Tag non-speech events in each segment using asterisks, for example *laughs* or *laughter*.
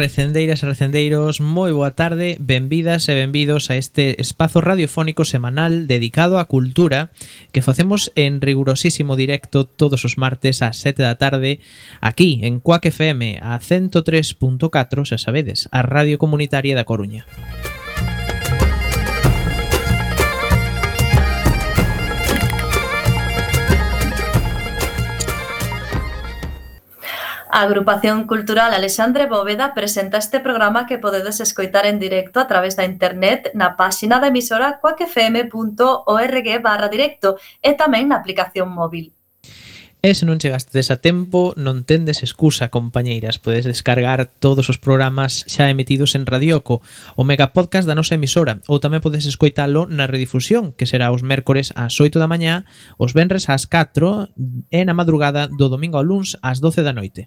recendeiras e recendeiros, moi boa tarde, benvidas e benvidos a este espazo radiofónico semanal dedicado á cultura que facemos en rigurosísimo directo todos os martes ás 7 da tarde aquí en Cuac FM a 103.4, xa sabedes, a Radio Comunitaria da Coruña. A Agrupación Cultural Alexandre Bóveda presenta este programa que podedes escoitar en directo a través da internet na páxina da emisora coacfm.org barra directo e tamén na aplicación móvil. E se non chegastes a tempo, non tendes excusa, compañeiras. Podes descargar todos os programas xa emitidos en Radioco, o megapodcast da nosa emisora, ou tamén podes escoitalo na redifusión, que será os mércores ás 8 da mañá, os venres ás 4 e na madrugada do domingo ao luns ás 12 da noite.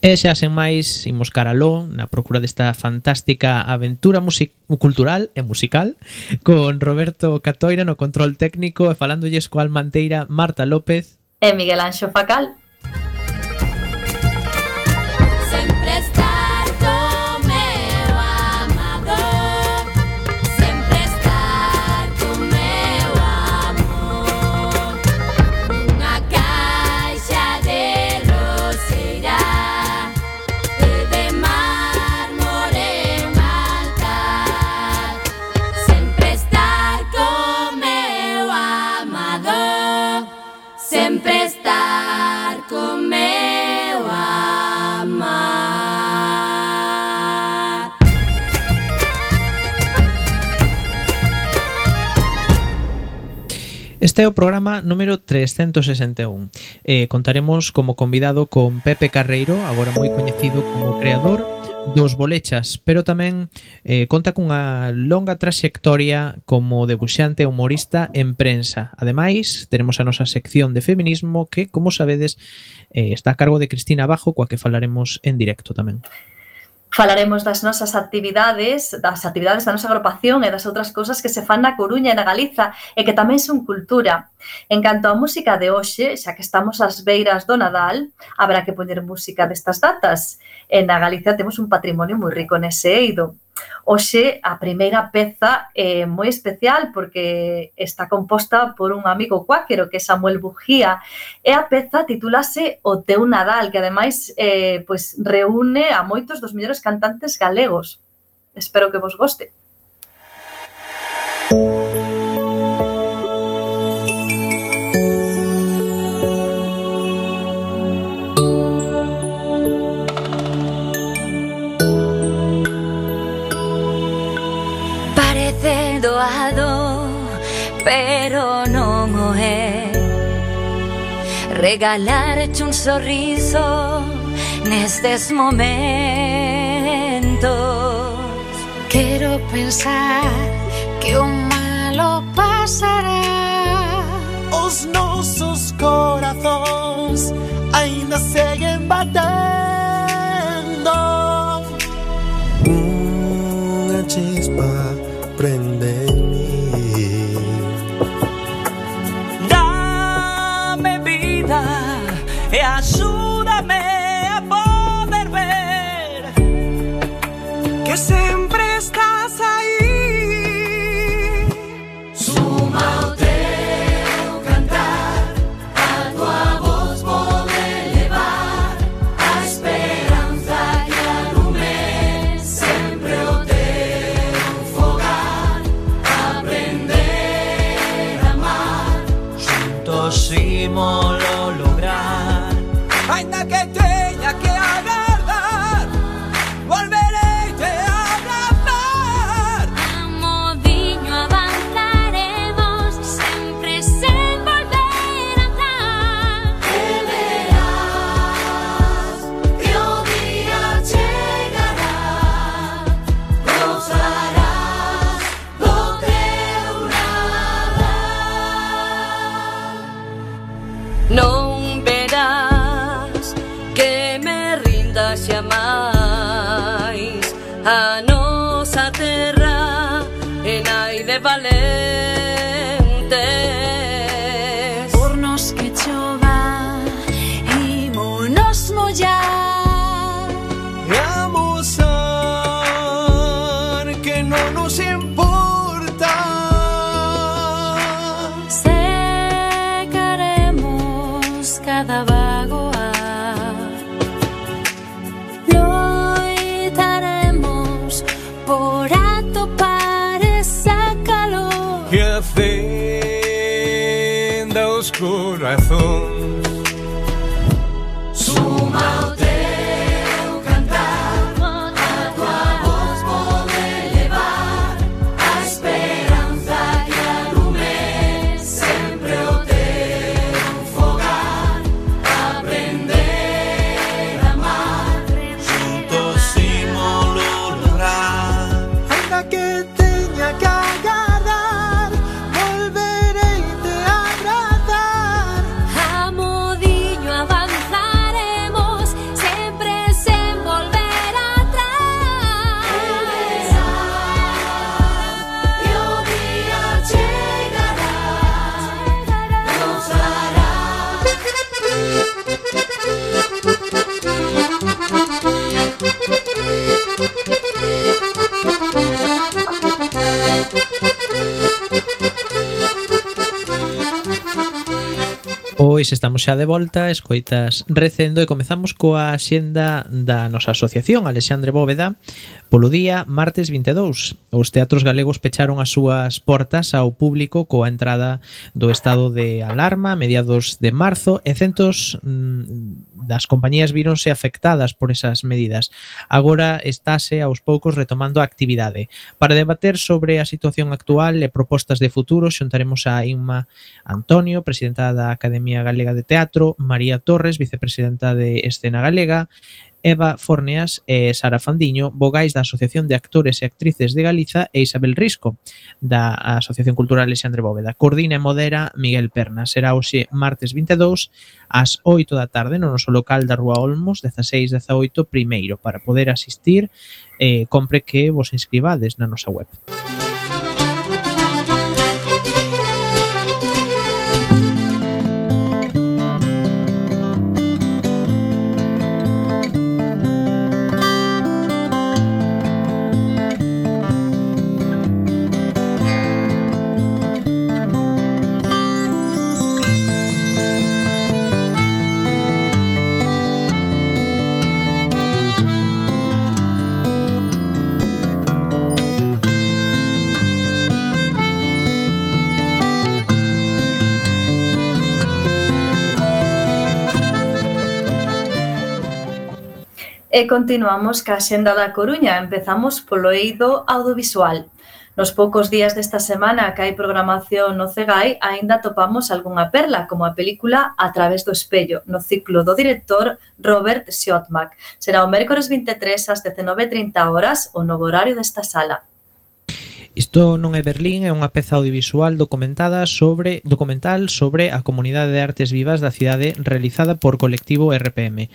E xa sen máis, imos caraló na procura desta fantástica aventura cultural e musical con Roberto Catoira no control técnico e falándolles coal manteira Marta López e Miguel Anxo Facal. Este é o programa número 361. Eh, contaremos como convidado con Pepe Carreiro, agora moi coñecido como creador dos bolechas, pero tamén eh, conta cunha longa traxectoria como debuxante e humorista en prensa. Ademais, teremos a nosa sección de feminismo que, como sabedes, eh, está a cargo de Cristina Bajo, coa que falaremos en directo tamén. Falaremos das nosas actividades, das actividades da nosa agrupación e das outras cousas que se fan na Coruña e na Galiza e que tamén son cultura. En canto á música de hoxe, xa que estamos ás beiras do Nadal, habrá que poñer música destas datas. E na Galiza temos un patrimonio moi rico nese eido. Oxe, a primeira peza é moi especial porque está composta por un amigo cuáquero que é Samuel Bujía e a peza titulase O teu Nadal, que ademais eh, pois reúne a moitos dos mellores cantantes galegos. Espero que vos goste. Música pero non o é Regalarche un sorriso nestes momentos. Quero pensar que o malo pasará. Os nosos corazóns aínda seguen batendo Unha chispa prende same Pois estamos xa de volta, escoitas recendo e comezamos coa xenda da nosa asociación Alexandre Bóveda polo día martes 22. Os teatros galegos pecharon as súas portas ao público coa entrada do estado de alarma mediados de marzo e centos mm, das compañías víronse afectadas por esas medidas. Agora estáse aos poucos retomando a actividade. Para debater sobre a situación actual e propostas de futuro, xuntaremos a Inma Antonio, presidenta da Academia Galega de Teatro, María Torres, vicepresidenta de Escena Galega, Eva Forneas e Sara Fandiño, vogais da Asociación de Actores e Actrices de Galiza e Isabel Risco, da Asociación Cultural Alexandre Bóveda. Coordina e modera Miguel Perna. Será hoxe martes 22 ás 8 da tarde no noso local da Rúa Olmos, 16-18 primeiro, para poder asistir eh, compre que vos inscribades na nosa web. E continuamos ca xenda da Coruña. Empezamos polo eido audiovisual. Nos poucos días desta semana que hai programación no CEGAI, aínda topamos algunha perla, como a película A través do espello, no ciclo do director Robert Schottmack. Será o mércores 23 ás 19.30 horas o novo horario desta sala. Isto non é Berlín, é unha peza audiovisual documentada sobre documental sobre a comunidade de artes vivas da cidade realizada por colectivo RPM.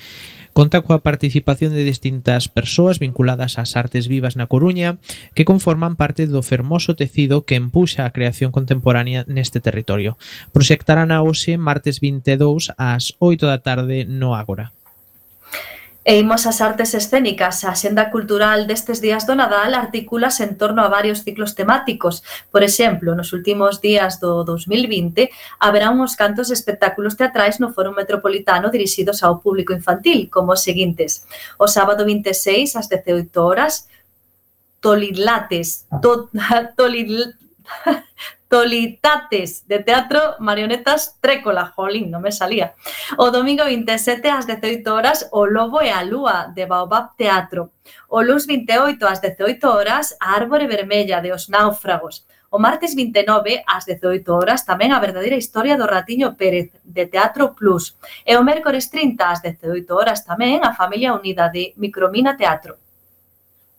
Conta coa participación de distintas persoas vinculadas ás artes vivas na Coruña que conforman parte do fermoso tecido que empuxa a creación contemporánea neste territorio. Proxectarán a hoxe martes 22 ás 8 da tarde no Ágora. E imos as artes escénicas. A xenda cultural destes días do Nadal articulas en torno a varios ciclos temáticos. Por exemplo, nos últimos días do 2020 haberá uns cantos espectáculos teatrais no Foro Metropolitano dirixidos ao público infantil, como os seguintes. O sábado 26, ás 18 horas, Tolidlates, to, *laughs* tolid, Tolitates de Teatro Marionetas Trécola, jolín, non me salía. O domingo 27 ás 18 horas o Lobo e a Lúa de Baobab Teatro. O luns 28 ás 18 horas a Árbore Vermella de Os Náufragos. O martes 29 ás 18 horas tamén a verdadeira historia do Ratiño Pérez de Teatro Plus. E o mércores 30 ás 18 horas tamén a Familia Unida de Micromina Teatro.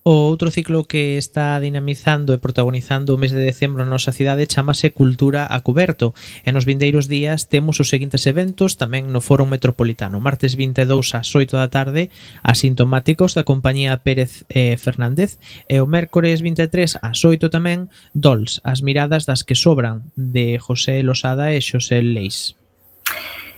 O outro ciclo que está dinamizando e protagonizando o mes de decembro na nosa cidade chamase Cultura a Cuberto. E nos vindeiros días temos os seguintes eventos tamén no Foro Metropolitano. Martes 22 ás 8 da tarde asintomáticos da compañía Pérez eh, Fernández. E o mércores 23 ás 8 tamén Dols, as miradas das que sobran de José Losada e Xosé Leis.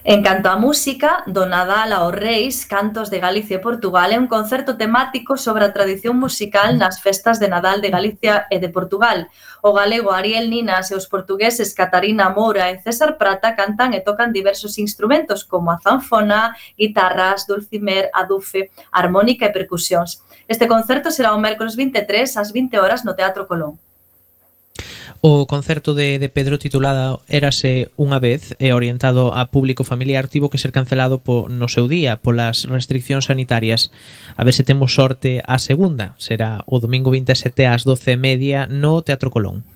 En canto á música, do Nadal aos Reis, Cantos de Galicia e Portugal é un concerto temático sobre a tradición musical nas festas de Nadal de Galicia e de Portugal. O galego Ariel Ninas e os portugueses Catarina Moura e César Prata cantan e tocan diversos instrumentos como a zanfona, guitarras, dulcimer, adufe, armónica e percusións. Este concerto será o mércoles 23 ás 20 horas no Teatro Colón. O concerto de, de Pedro titulado Érase unha vez e orientado a público familiar tivo que ser cancelado po, no seu día polas restriccións sanitarias. A ver se temos sorte a segunda. Será o domingo 27 ás 12 media no Teatro Colón.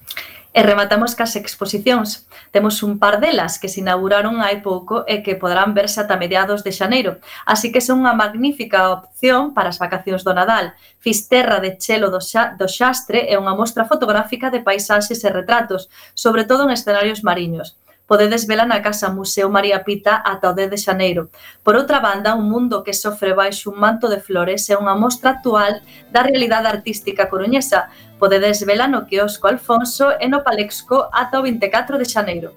E rematamos cas exposicións. Temos un par delas que se inauguraron hai pouco e que poderán verse ata mediados de xaneiro. Así que son unha magnífica opción para as vacacións do Nadal. Fisterra de Chelo do, xa, do Xastre é unha mostra fotográfica de paisaxes e retratos, sobre todo en escenarios mariños podedes vela na Casa Museo María Pita ata o 10 de xaneiro. Por outra banda, un mundo que sofre baixo un manto de flores é unha mostra actual da realidade artística coruñesa, Podedes vela no quiosco Alfonso e no Palexco ata o 24 de xaneiro.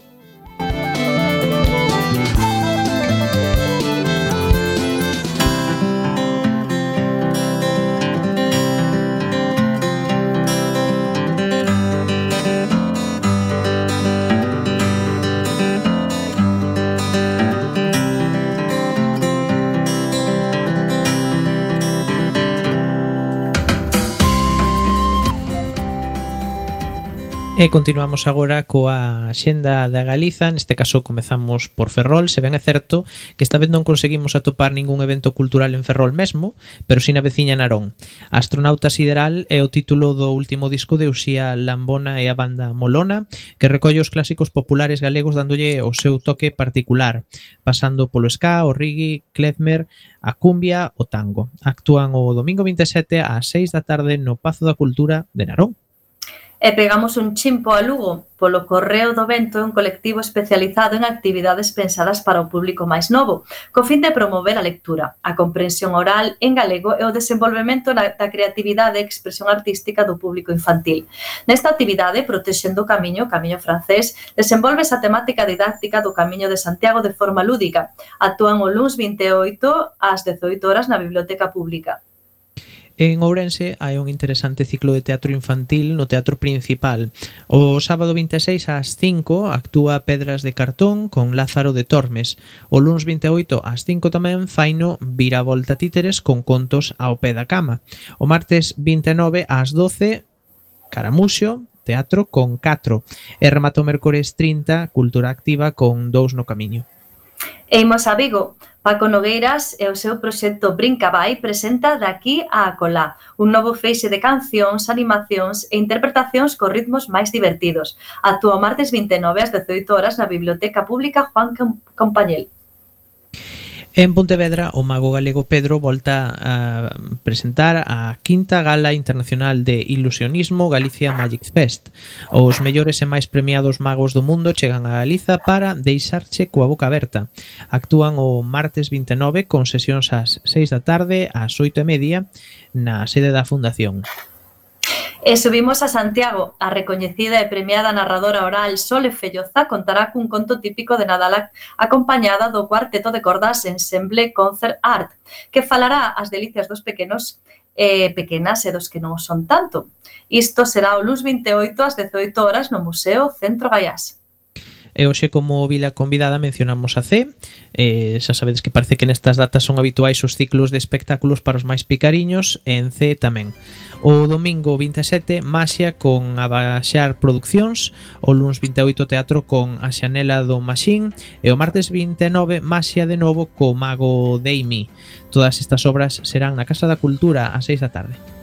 E continuamos agora coa xenda da Galiza. Neste caso comezamos por Ferrol. Se ben é certo que esta vez non conseguimos atopar ningún evento cultural en Ferrol mesmo Pero si na veciña Narón. Astronauta Sideral é o título do último disco de Uxía Lambona e a banda Molona Que recolle os clásicos populares galegos dándolle o seu toque particular Pasando polo ska, o reggae, klezmer, a cumbia, o tango. Actúan o domingo 27 ás 6 da tarde no Pazo da Cultura de Narón e pegamos un chimpo a Lugo polo Correo do Vento é un colectivo especializado en actividades pensadas para o público máis novo, co fin de promover a lectura, a comprensión oral en galego e o desenvolvemento da creatividade e expresión artística do público infantil. Nesta actividade, Protexendo o Camiño, o Camiño Francés, desenvolve esa temática didáctica do Camiño de Santiago de forma lúdica. Actúan o luns 28 ás 18 horas na Biblioteca Pública. En Ourense hai un interesante ciclo de teatro infantil no teatro principal. O sábado 26 ás 5 actúa Pedras de Cartón con Lázaro de Tormes. O luns 28 ás 5 tamén faino Viravolta Títeres con contos ao pé da cama. O martes 29 ás 12 Caramuxo, teatro con 4 e remato mércores 30 cultura activa con dous no camiño. E imos a Vigo, Paco Nogueiras e o seu proxecto Brinca Vai presenta Daqui a Acolá, un novo feixe de cancións, animacións e interpretacións co ritmos máis divertidos. Actúa o martes 29 ás 18 horas na Biblioteca Pública Juan Compañel. En Pontevedra, o mago galego Pedro volta a presentar a quinta gala internacional de ilusionismo Galicia Magic Fest. Os mellores e máis premiados magos do mundo chegan a Galiza para deixarche coa boca aberta. Actúan o martes 29 con sesións ás 6 da tarde ás 8 e media na sede da Fundación. E subimos a Santiago. A recoñecida e premiada narradora oral Sole Felloza contará cun conto típico de Nadal acompañada do cuarteto de cordas Ensemble Concert Art, que falará as delicias dos pequenos e pequenas e dos que non son tanto. Isto será o Luz 28 ás 18 horas no Museo Centro Gaiás e hoxe como vila convidada mencionamos a C eh, xa sabedes que parece que nestas datas son habituais os ciclos de espectáculos para os máis picariños e en C tamén. O domingo 27 Maxia con Abaxar Produccións o lunes 28 Teatro con A Xanela do Maxín e o martes 29 Maxia de novo co Mago Deimi todas estas obras serán na Casa da Cultura a 6 da tarde.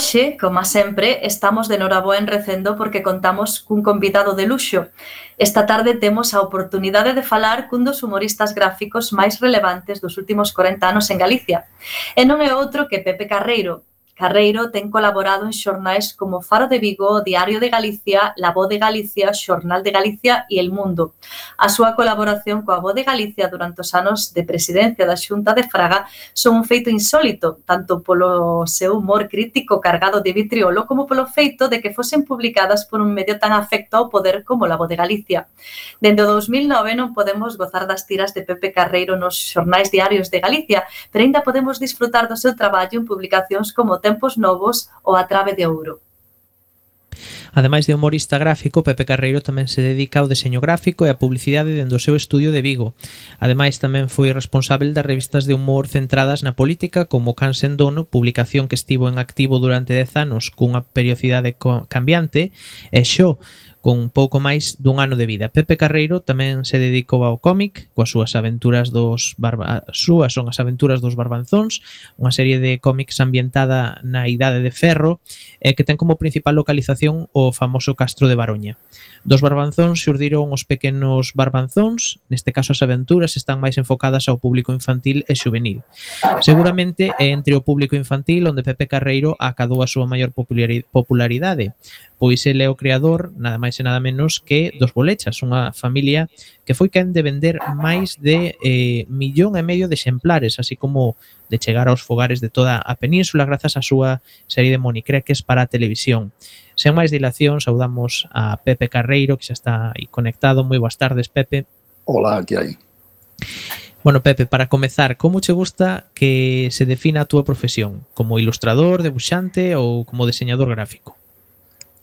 Hoxe, como sempre, estamos de Noraboa en Recendo porque contamos cun convidado de luxo. Esta tarde temos a oportunidade de falar cun dos humoristas gráficos máis relevantes dos últimos 40 anos en Galicia. E non é outro que Pepe Carreiro, Carreiro ten colaborado en xornais como Faro de Vigo, Diario de Galicia, La Voz de Galicia, Xornal de Galicia e El Mundo. A súa colaboración coa Voz de Galicia durante os anos de presidencia da Xunta de Fraga son un feito insólito, tanto polo seu humor crítico cargado de vitriolo como polo feito de que fosen publicadas por un medio tan afecto ao poder como La Voz de Galicia. Dende 2009 non podemos gozar das tiras de Pepe Carreiro nos xornais diarios de Galicia, pero ainda podemos disfrutar do seu traballo en publicacións como tempos novos ou a trave de ouro. Ademais de humorista gráfico, Pepe Carreiro tamén se dedica ao deseño gráfico e a publicidade dentro do seu estudio de Vigo. Ademais tamén foi responsável das revistas de humor centradas na política como Can Sendono, publicación que estivo en activo durante 10 anos cunha periodicidade cambiante, e Xo, con pouco máis dun ano de vida. Pepe Carreiro tamén se dedicou ao cómic, coas súas aventuras dos barba... súas son as aventuras dos barbanzóns, unha serie de cómics ambientada na Idade de Ferro, eh, que ten como principal localización o famoso Castro de Baroña. Dos barbanzóns xurdiron os pequenos barbanzóns, neste caso as aventuras están máis enfocadas ao público infantil e juvenil. Seguramente é entre o público infantil onde Pepe Carreiro acadou a súa maior popularidade, pois ele é o creador, nada máis máis e nada menos que dos Bolechas, unha familia que foi quen de vender máis de eh, millón e medio de exemplares, así como de chegar aos fogares de toda a península grazas á súa serie de monicreques para a televisión. Sen máis dilación, saudamos a Pepe Carreiro, que xa está aí conectado. Moi boas tardes, Pepe. Hola, que hai? Bueno, Pepe, para comezar, como che gusta que se defina a túa profesión? Como ilustrador, debuxante ou como diseñador gráfico?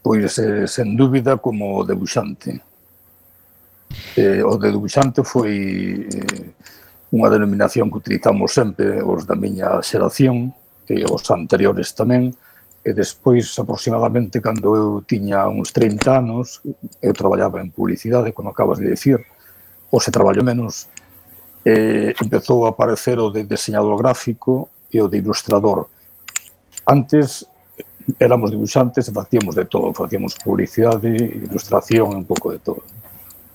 pois eh, sen dúbida como debuxante. Eh, o de debuxante foi eh, unha denominación que utilizamos sempre os da miña xeración e os anteriores tamén, e despois aproximadamente cando eu tiña uns 30 anos, eu traballaba en publicidade, como acabas de dicir, ou se traballo menos, eh, empezou a aparecer o de diseñador gráfico e o de ilustrador. Antes éramos dibuixantes e facíamos de todo, facíamos publicidade, ilustración, un pouco de todo.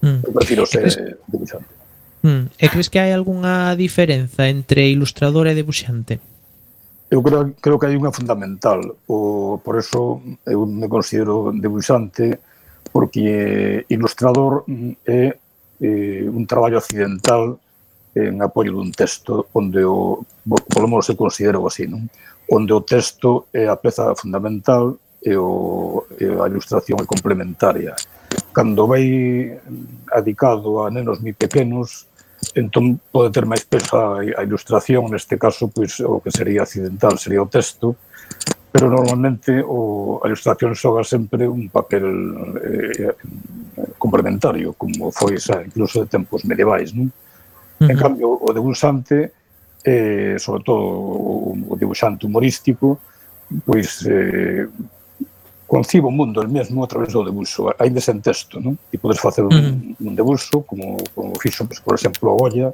Mm. Eu prefiro ser crees... dibuixante. Mm. E crees que hai algunha diferenza entre ilustrador e debuxante? Eu creo, creo que hai unha fundamental. O, por eso eu me considero debuxante porque ilustrador mm, é eh, un traballo accidental en apoio dun texto onde o, polo menos se considero así, non? onde o texto é a peza fundamental e, o, e a ilustración é complementaria. Cando vai adicado a nenos mi pequenos, entón pode ter máis peso a, a ilustración, neste caso, pois, o que sería accidental sería o texto, pero normalmente o, a ilustración xoga sempre un papel eh, eh complementario, como foi xa, incluso de tempos medievais. Non? Uh -huh. En cambio, o de Busante, eh, sobre todo o dibuixante humorístico, pois eh, concibo o mundo el mesmo a través do debuxo, aínda sen texto, non? E podes facer un, un debuxo, como, como fixo, pois, por exemplo, a Goya,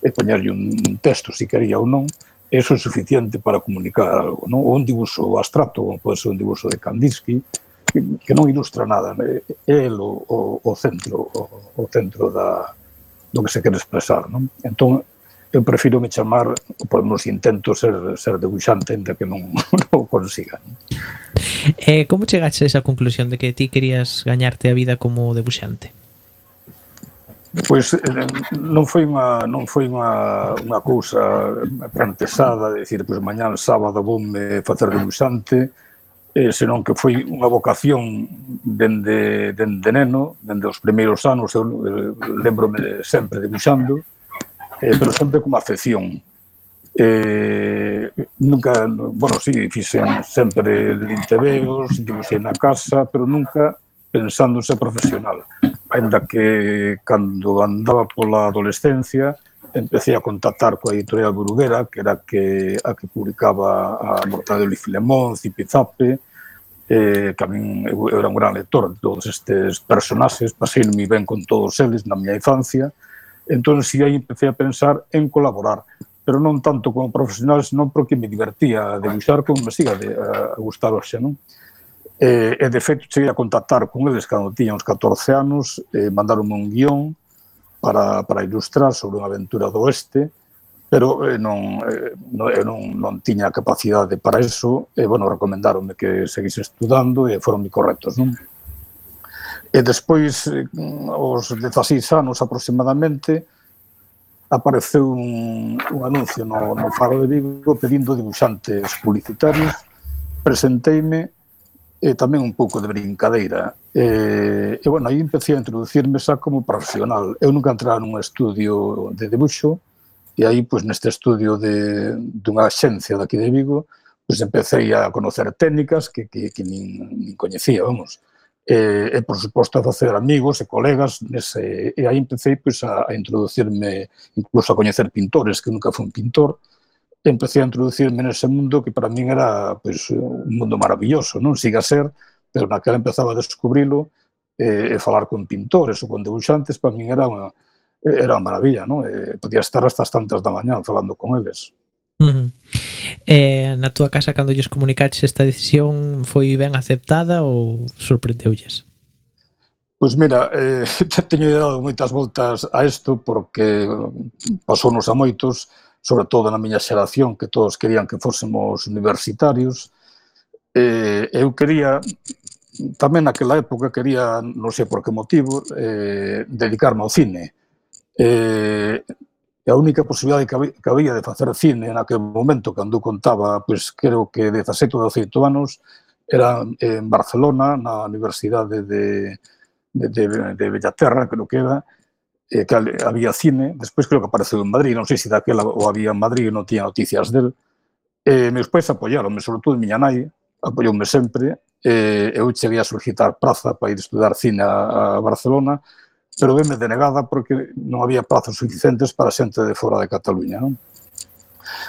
e poñerlle un, un texto, se quería ou non, eso é suficiente para comunicar algo, non? Ou un dibuixo abstracto, como pode ser un dibuixo de Kandinsky, que, que non ilustra nada, é el o, o, o centro, o, o centro da, do que se quere expresar, non? Entón, eu prefiro me chamar, por nos intento ser, ser debuxante, ainda que non, *laughs* non consiga. Eh, como chegaste a esa conclusión de que ti querías gañarte a vida como debuxante? Pois eh, non foi unha non foi unha unha cousa plantexada de decir, pois mañá sábado voume facer debuxante, eh, senón que foi unha vocación dende dende neno, dende os primeiros anos, eu, eu lembrome sempre debuxando eh, pero sempre como afección. Eh, nunca, bueno, sí, fixen sempre linteveos, dibuixei na casa, pero nunca pensándose profesional. Ainda que cando andaba pola adolescencia, empecé a contactar coa editorial Bruguera, que era que, a que publicaba a Mortadelo e Filemón, Zipizape, eh, que a min eu era un gran lector de todos estes personaxes, pasei moi ben con todos eles na miña infancia, Entón, si aí empecé a pensar en colaborar, pero non tanto como profesional, senón porque me divertía a debuxar como me siga de, a, a gustar hoxe, non? E, e de feito, cheguei a contactar con eles cando tiña uns 14 anos, eh, mandaron un guión para, para ilustrar sobre unha aventura do oeste, pero eh, non, eh, non, eh, non, non tiña capacidade para eso, e, eh, bueno, recomendaronme que seguise estudando e foron mi correctos, non? E despois, mm, aos 16 anos aproximadamente, apareceu un, un anuncio no, no Faro de Vigo pedindo dibuixantes publicitarios. Presenteime e tamén un pouco de brincadeira. E, e bueno, aí empecé a introducirme xa como profesional. Eu nunca entrara nun estudio de dibuixo, e aí, pois, neste estudio de, dunha xencia daqui de Vigo, pois empecé a conocer técnicas que, que, que nin, nin coñecía, vamos e, e por suposto, a facer amigos e colegas, nese, e aí empecé pois, a, a introducirme, incluso a coñecer pintores, que nunca fui un pintor, empecé a introducirme nese mundo que para min era pois, un mundo maravilloso, non siga ser, pero naquela empezaba a descubrilo e, e falar con pintores ou con debuxantes, para min era unha, era unha maravilla, non? E podía estar hasta as tantas da mañá falando con eles. Uh -huh. Eh, na túa casa cando lles comunicaches esta decisión foi ben aceptada ou sorprendeulles? Pois mira, eh, *laughs* teño dado moitas voltas a isto porque pasou nos a moitos, sobre todo na miña xeración, que todos querían que fósemos universitarios. Eh, eu quería, tamén naquela época, quería, non sei por que motivo, eh, dedicarme ao cine. Eh, e a única posibilidade que había, que había de facer cine naquele momento, cando contaba, pois, creo que 17 ou 18 anos, era en Barcelona, na Universidade de, de, de, de Bellaterra, creo que era, eh, que había cine, despois creo que apareceu en Madrid, non sei se daquela o había en Madrid, non tiña noticias del, eh, meus pais apoiaronme, sobretudo miña nai, apoioume sempre, eh, eu cheguei a solicitar praza para ir estudar cine a, a Barcelona, pero veme denegada porque non había plazos suficientes para xente de fora de Cataluña. Non?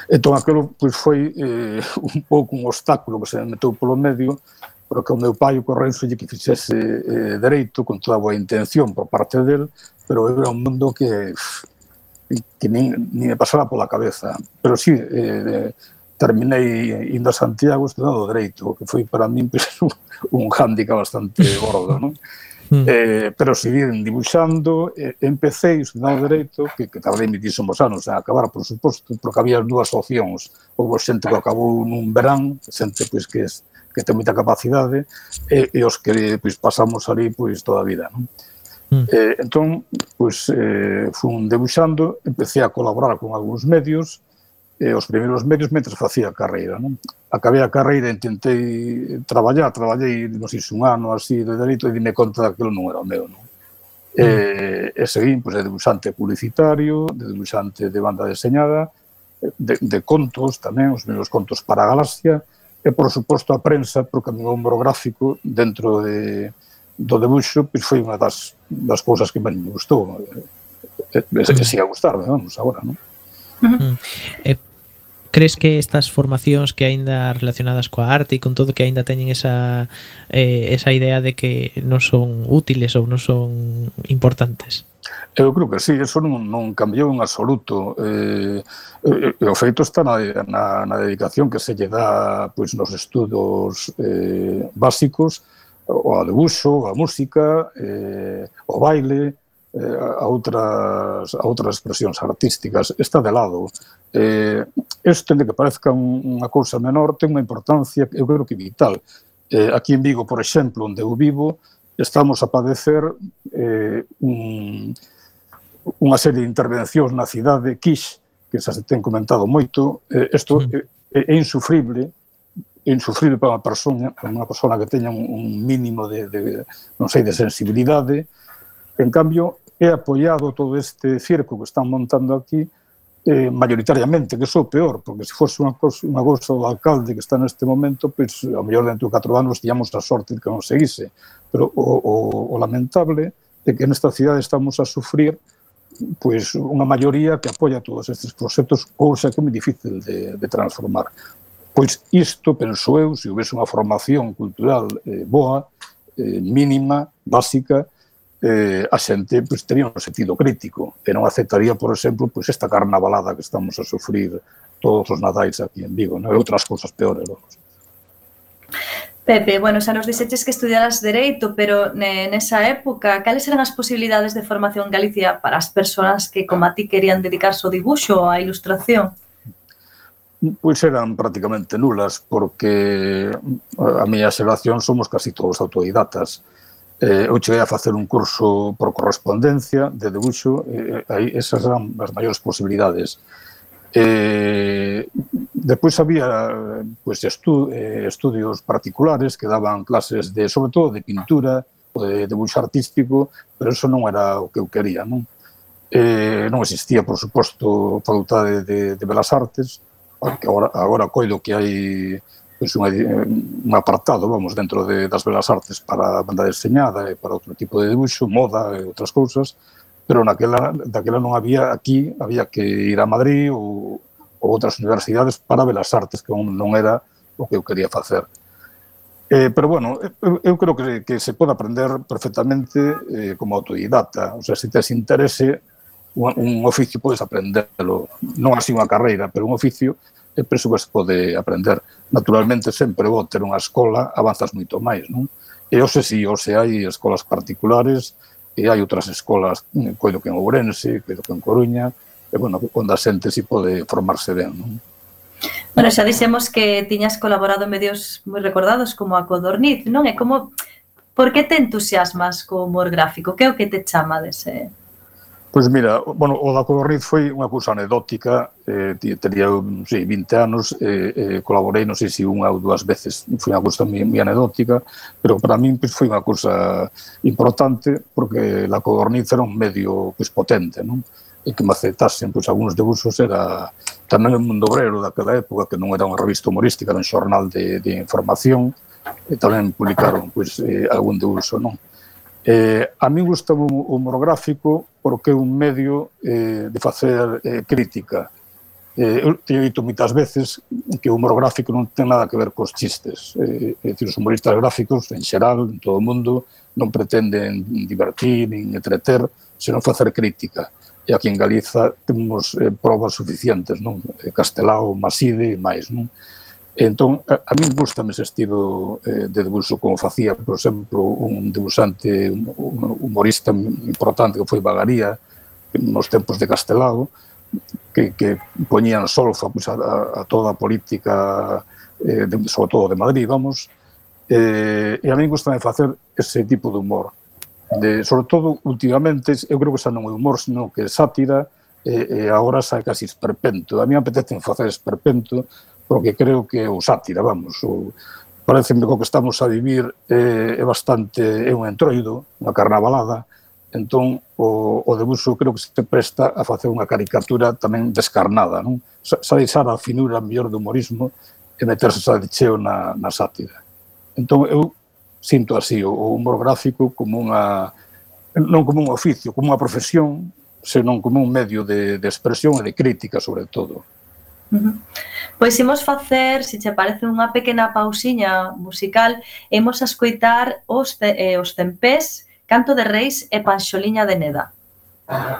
Entón, aquilo pois, foi eh, un pouco un obstáculo que se me meteu polo medio pero que o meu pai o Correnso lle que fixese eh, dereito con toda a boa intención por parte del, pero era un mundo que que nin, nin me pasaba pola cabeza. Pero sí, eh, terminei indo a Santiago estudando dereito, que foi para min pues, *laughs* pois, un, un hándica bastante gordo, non? Mm. Eh, pero seguiren dibuixando, eh, empecé estudando Dereito, que, que tardei mitísimos anos ah, a acabar, por suposto, porque había dúas opcións, houve xente que acabou nun verán, xente pois, que, es, que ten moita capacidade, e, e os que pois, pasamos ali pois, toda a vida. Non? Mm. Eh, entón, pois, eh, fun debuxando, empecé a colaborar con algúns medios, eh, os primeiros medios mentre facía a carreira. Non? Acabei a carreira e intentei traballar, traballei, non sei, un ano así de delito e dime conta que non era o meu. Non? Eh, e seguín pois, de debuxante publicitario, de debuxante de banda deseñada, de, de contos tamén, os meus contos para a galaxia, e, por suposto, a prensa, porque o meu ombro gráfico dentro de, do debuxo pois, foi unha das, das cousas que me gustou. E, e, e, e siga gustar, vamos, agora, non? Uh -huh. Mm. E crees que estas formacións que aínda relacionadas coa arte e con todo que aínda teñen esa eh, esa idea de que non son útiles ou non son importantes? Eu creo que sí, eso non, non cambiou en absoluto. Eh, eh, eh o feito está na, na, na dedicación que se lle dá pois, nos estudos eh, básicos, o ao dibuixo, a música, eh, o baile, eh, a, outras, a outras expresións artísticas está de lado. Eh, este de que parezca un, unha cousa menor ten unha importancia, eu creo que vital. Eh, aquí en Vigo, por exemplo, onde eu vivo, estamos a padecer eh, un, unha serie de intervencións na cidade Quix, que xa se ten comentado moito, isto eh, é, é insufrible, é insufrible para unha persona, para unha persona que teña un, un mínimo de, de, non sei, de sensibilidade, En cambio, é apoiado todo este circo que están montando aquí eh, mayoritariamente, que sou é peor, porque se fose unha cousa, unha cosa do alcalde que está neste momento, pois ao mellor dentro de 4 anos tiñamos a sorte de que non seguise. Pero o, o, o lamentable é que nesta cidade estamos a sufrir pois unha maioría que apoia todos estes proxectos, cousa que é moi difícil de, de transformar. Pois isto, penso eu, se houvese unha formación cultural eh, boa, eh, mínima, básica, eh, a xente pues, tería un sentido crítico e non aceptaría, por exemplo, pues, esta carnavalada que estamos a sufrir todos os nadais aquí en Vigo, non? e outras cousas peores. Vamos. Pepe, bueno, xa nos dixeches que estudiaras Dereito, pero nesa época, cales eran as posibilidades de formación en Galicia para as persoas que, como a ti, querían dedicarse ao dibuixo ou á ilustración? Pois eran prácticamente nulas, porque a miña xeración somos casi todos autodidatas. Eh, eu cheguei a facer un curso por correspondencia de debuxo, eh, aí esas eran as maiores posibilidades. Eh, depois había pues, estu, eh, estudios particulares que daban clases de, sobre todo de pintura, ou de debuxo artístico, pero eso non era o que eu quería, non? Eh, non existía, por suposto, facultade de, de Belas Artes, porque agora, agora coido que hai pues, un, eh, un apartado, vamos, dentro de, das belas artes para a banda deseñada e para outro tipo de debuxo, moda e outras cousas, pero naquela, daquela non había aquí, había que ir a Madrid ou, ou outras universidades para belas artes, que non era o que eu quería facer. Eh, pero bueno, eu, eu creo que, que se pode aprender perfectamente eh, como autodidata, O sea, se tes interese, un, un oficio podes aprendelo. Non así unha carreira, pero un oficio e penso que se pode aprender. Naturalmente, sempre vou ter unha escola, avanzas moito máis, non? E hoxe si, sí, hoxe hai escolas particulares, e hai outras escolas, mm, coido que en Ourense, coido que en Coruña, e, bueno, onde a xente si pode formarse ben, non? Bueno, xa dixemos que tiñas colaborado en medios moi recordados como a Codorniz, non? E como... Por que te entusiasmas co humor gráfico? Que é o que te chama dese, Pois mira, bueno, o da Codorniz foi unha cousa anedótica, eh, tería, sí, 20 anos, eh, eh, colaborei, non sei se unha ou dúas veces, foi unha cousa moi, moi anedótica, pero para min pois, foi unha cousa importante, porque la Codorniz era un medio pois, potente, non? e que me aceptasen pois, algúns debuxos era tamén o mundo obrero daquela época, que non era unha revista humorística, era un xornal de, de información, e tamén publicaron pois, eh, algún debuxo, non? Eh, a mí gusta o humor gráfico porque é un medio eh, de facer eh, crítica. Eh, eu teño dito moitas veces que o humor gráfico non ten nada que ver cos chistes. Eh, é dicir, os humoristas gráficos, en xeral, en todo o mundo, non pretenden divertir, nin entreter, senón facer crítica. E aquí en Galiza temos eh, probas suficientes, non? Eh, Castelao, Maside e máis, non? Entón, a, a min gustame ese estilo eh, de debuxo como facía, por exemplo, un debuxante, un, un humorista importante que foi Bagaría nos tempos de Castelao, que, que poñían solfa pois, pues, a, a toda a política, eh, de, sobre todo de Madrid, vamos, eh, e a min gusta facer ese tipo de humor. De, sobre todo, últimamente, eu creo que xa non é humor, senón que é sátira, e, e agora sai casi esperpento. A mí me apetece facer esperpento, porque creo que é o sátira, vamos, o, pareceme que o que estamos a vivir é, é bastante, é un entroido, unha carnavalada, entón o, o debuxo creo que se presta a facer unha caricatura tamén descarnada, non? Sabe a finura mellor do humorismo e meterse a cheo na, na sátira. Entón eu sinto así o humor gráfico como unha non como un oficio, como unha profesión, senón como un medio de, de expresión e de crítica sobre todo. Pois imos facer, se che parece unha pequena pausiña musical, imos a escoitar os, te, eh, os tempés, Canto de Reis e Panxoliña de Neda. Ah.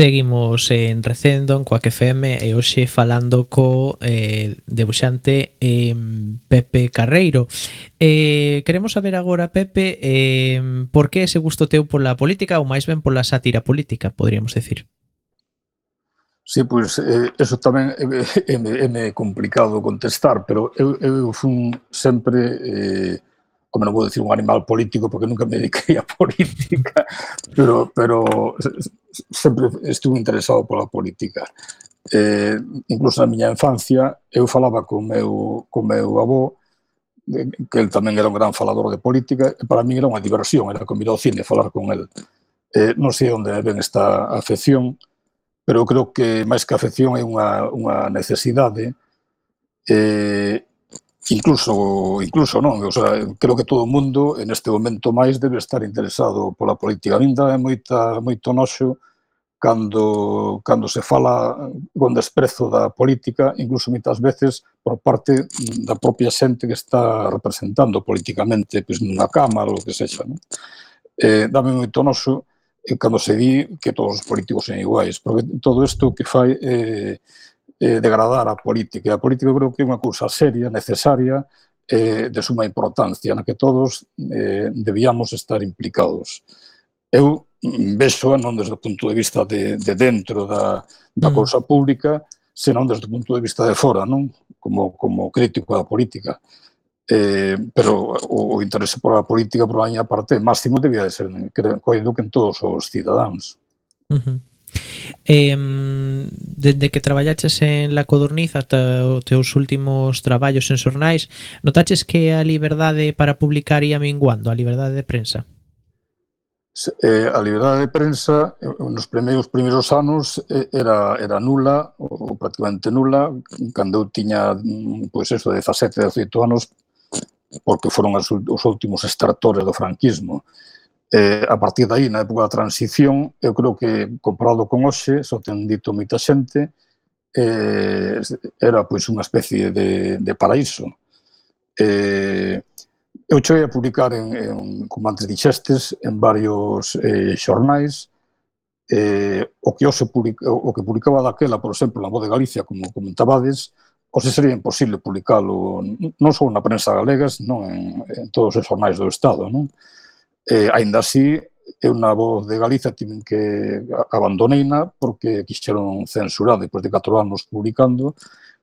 Seguimos en Recendo, en Coac FM e hoxe falando co eh, debuxante eh, Pepe Carreiro. Eh, queremos saber agora, Pepe, eh, por que ese gusto teu pola política ou máis ben pola sátira política, podríamos decir? Sí, pois pues, eh, eso tamén é, é, é, é complicado contestar, pero eu, eu fun sempre... Eh, como non vou dicir un animal político porque nunca me dediquei a *laughs* política, pero, pero sempre estuve interesado pola política. Eh, incluso na miña infancia, eu falaba con meu, con meu avó, que el tamén era un gran falador de política, e para mí era unha diversión, era combinar ao cine falar con el. Eh, non sei onde ven esta afección, pero eu creo que máis que afección é unha, unha necesidade eh, Incluso, incluso non, o sea, creo que todo o mundo en este momento máis debe estar interesado pola política. A é moita, moito noxo cando, cando se fala con desprezo da política, incluso moitas veces por parte da propia xente que está representando políticamente pois, nunha cámara ou que sexa. Non? Eh, dame moito noxo eh, cando se di que todos os políticos son iguais, porque todo isto que fai eh, eh, degradar a política. A política creo que é unha cousa seria, necesaria, eh, de suma importancia, na que todos eh, debíamos estar implicados. Eu vexo non desde o punto de vista de, de dentro da, da mm. cousa pública, senón desde o punto de vista de fora, non? Como, como crítico da política. Eh, pero o, o interese por a política por a miña parte máximo debía de ser, creo que en todos os cidadáns. Uh -huh. Eh, dende que traballaches en La Codorniz ata os teus últimos traballos en xornais, notaches que a liberdade para publicar ia minguando, eh, a liberdade de prensa? eh, a liberdade de prensa nos primeiros primeiros anos eh, era era nula ou prácticamente nula cando eu tiña mm, pois eso 17, 18 anos porque foron as, os últimos extractores do franquismo Eh, a partir dai, na época da transición, eu creo que comparado con hoxe, só ten dito moita xente, eh, era pois unha especie de, de paraíso. Eh, eu cheguei a publicar, en, en, como antes dixestes, en varios eh, xornais, eh, o que hoxe publica, o que publicaba daquela, por exemplo, na Voz de Galicia, como comentabades, hoxe sería imposible publicalo non só na prensa galega, senón en, en todos os xornais do Estado. Non? Eh, ainda así, eu na voz de Galiza tiven que abandoneina porque quixeron censurar, depois de 4 anos publicando,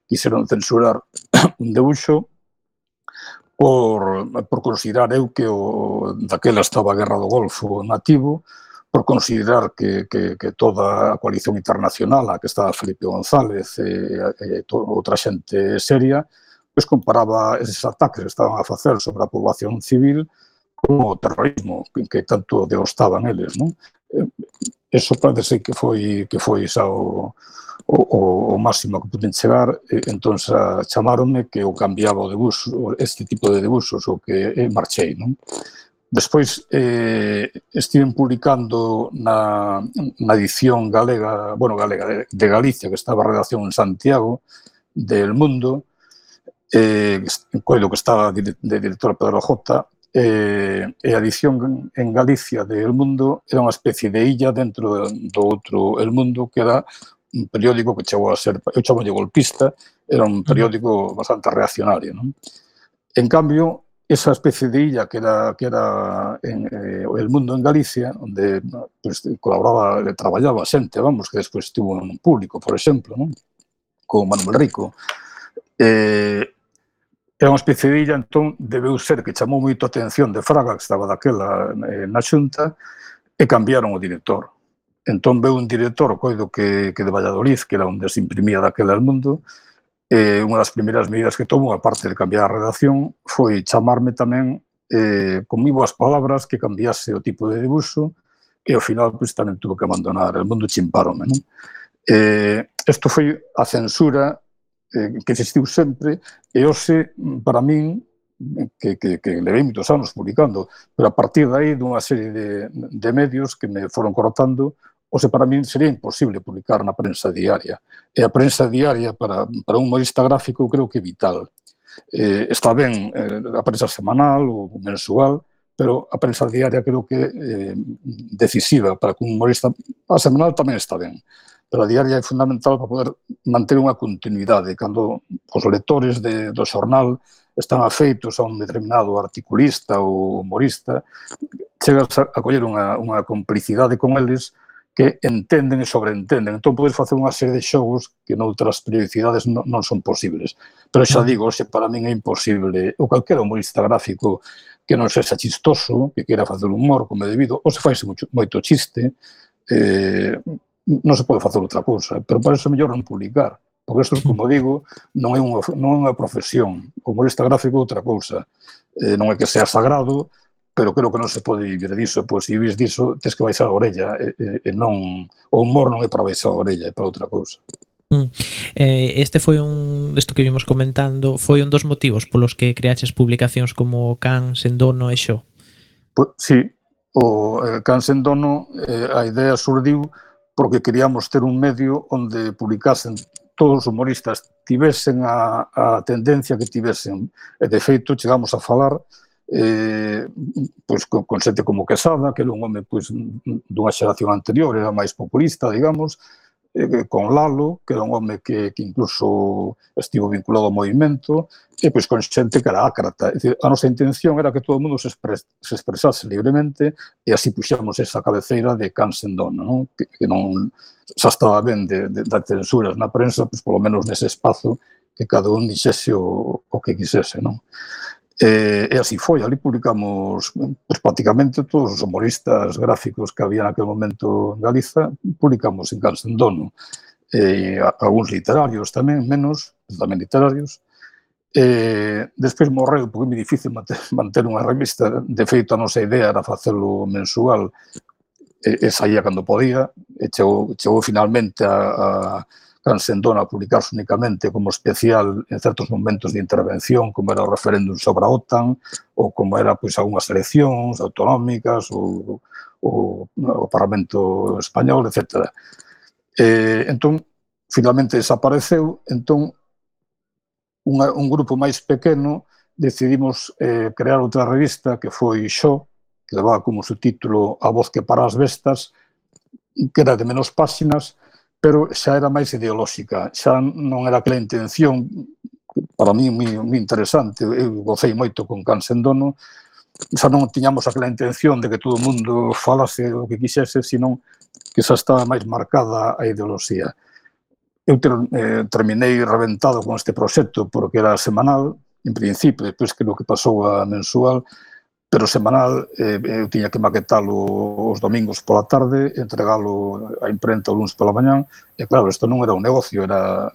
quixeron censurar *coughs* un debuxo por, por considerar eu que o, daquela estaba a Guerra do Golfo nativo, por considerar que, que, que toda a coalición internacional, a que estaba Felipe González e, e to, outra xente seria, pois comparaba eses ataques que estaban a facer sobre a poboación civil como o terrorismo que tanto deostaban eles, non? Eh, eso parece que foi que foi xa o, o, o máximo que puden chegar, eh, entón xa chamáronme que eu cambiaba o debus, este tipo de debusos, o que eh, marchei, non? Despois eh, estiven publicando na, na edición galega, bueno, galega de Galicia, que estaba a redacción en Santiago, del Mundo, eh, coido que estaba de, de director Pedro J, eh, e a edición en Galicia de El Mundo era unha especie de illa dentro do outro El Mundo que era un periódico que chegou a ser, eu chamo de golpista, era un periódico bastante reaccionario. Non? En cambio, esa especie de illa que era, que era en, eh, El Mundo en Galicia, onde pues, colaboraba, traballaba xente, vamos, que despois estuvo en un público, por exemplo, non? con Manuel Rico, eh, É unha especiadilla, entón, debeu ser que chamou moito a atención de Fraga, que estaba daquela eh, na xunta, e cambiaron o director. Entón veu un director, coido que, que de Valladolid, que era onde se imprimía daquela el mundo, eh, unha das primeiras medidas que tomou, aparte de cambiar a redacción, foi chamarme tamén eh, con moi boas palabras que cambiase o tipo de dibuixo e ao final pois, tamén tuve que abandonar el mundo chimparome. Non? Eh, isto foi a censura eh, que existiu sempre e hoxe, para min, que, que, que levei moitos anos publicando, pero a partir dai dunha serie de, de medios que me foron cortando, hoxe para min sería imposible publicar na prensa diaria. E a prensa diaria para, para un humorista gráfico creo que é vital. Eh, está ben eh, a prensa semanal ou mensual, pero a prensa diaria creo que é eh, decisiva para que un humorista a semanal tamén está ben, pero a diaria é fundamental para poder manter unha continuidade. Cando os lectores de, do xornal están afeitos a un determinado articulista ou humorista, chegas a coller unha, unha complicidade con eles que entenden e sobreentenden. Entón, podes facer unha serie de xogos que noutras periodicidades non, non son posibles. Pero xa digo, se para min é imposible, ou calquera humorista gráfico que non sexa chistoso, que queira facer humor como é debido, ou se faise moito, moito chiste, eh, non se pode facer outra cousa, pero parece mellor non publicar, porque isto, como digo, non é unha, non é unha profesión, o humorista gráfico é outra cousa, eh, non é que sea sagrado, pero creo que non se pode vivir diso, pois se vives diso, tes que baixar a orella, e, e non, o humor non é para baixar a orella, é para outra cousa. Mm. Eh, este foi un isto que vimos comentando, foi un dos motivos polos que creaches publicacións como Can, Sendono e Xo. Pois, sí, o eh, Can Sendono, eh, a idea surdiu porque queríamos ter un medio onde publicasen todos os humoristas tivesen a, a tendencia que tivesen. E, de feito, chegamos a falar eh, pois, con, con xente como Quesada, que era un home pois, dunha xeración anterior, era máis populista, digamos, eh, con Lalo, que era un home que, que incluso estivo vinculado ao movimento, e pois con xente que era ácrata. Dicir, a nosa intención era que todo o mundo se, expres, se expresase libremente e así puxamos esa cabeceira de Cansendón, non? Que, que non xa estaba ben de, de, de censuras na prensa, pois polo menos nese espazo que cada un dixese o, o que quisese, non? E, e así foi, ali publicamos pues, prácticamente todos os humoristas gráficos que había naquele momento en Galiza, publicamos en Calcendono, e eh, algúns literarios tamén, menos, tamén literarios. E, despois morreu, porque é moi difícil *laughs* manter unha revista, de feito a nosa idea era facelo mensual, e, e saía cando podía, e chegou, chegou finalmente a, a Transendón a publicarse únicamente como especial en certos momentos de intervención, como era o referéndum sobre a OTAN, ou como era pois algunhas eleccións autonómicas ou o, o Parlamento Español, etc. Eh, entón, finalmente desapareceu, entón, unha, un grupo máis pequeno decidimos eh, crear outra revista que foi Xo, que levaba como subtítulo A voz que para as bestas, que era de menos páxinas, pero xa era máis ideolóxica, xa non era aquela intención para mí moi, moi interesante, eu gocei moito con Cansendono, xa non tiñamos aquela intención de que todo o mundo falase o que quixese, senón que xa estaba máis marcada a ideoloxía. Eu ter, eh, terminei reventado con este proxecto porque era semanal, en principio, despois que o que pasou a mensual, pero semanal eh, eu tiña que maquetalo os domingos pola tarde, entregalo á imprenta o lunes pola mañán, e claro, isto non era un negocio, era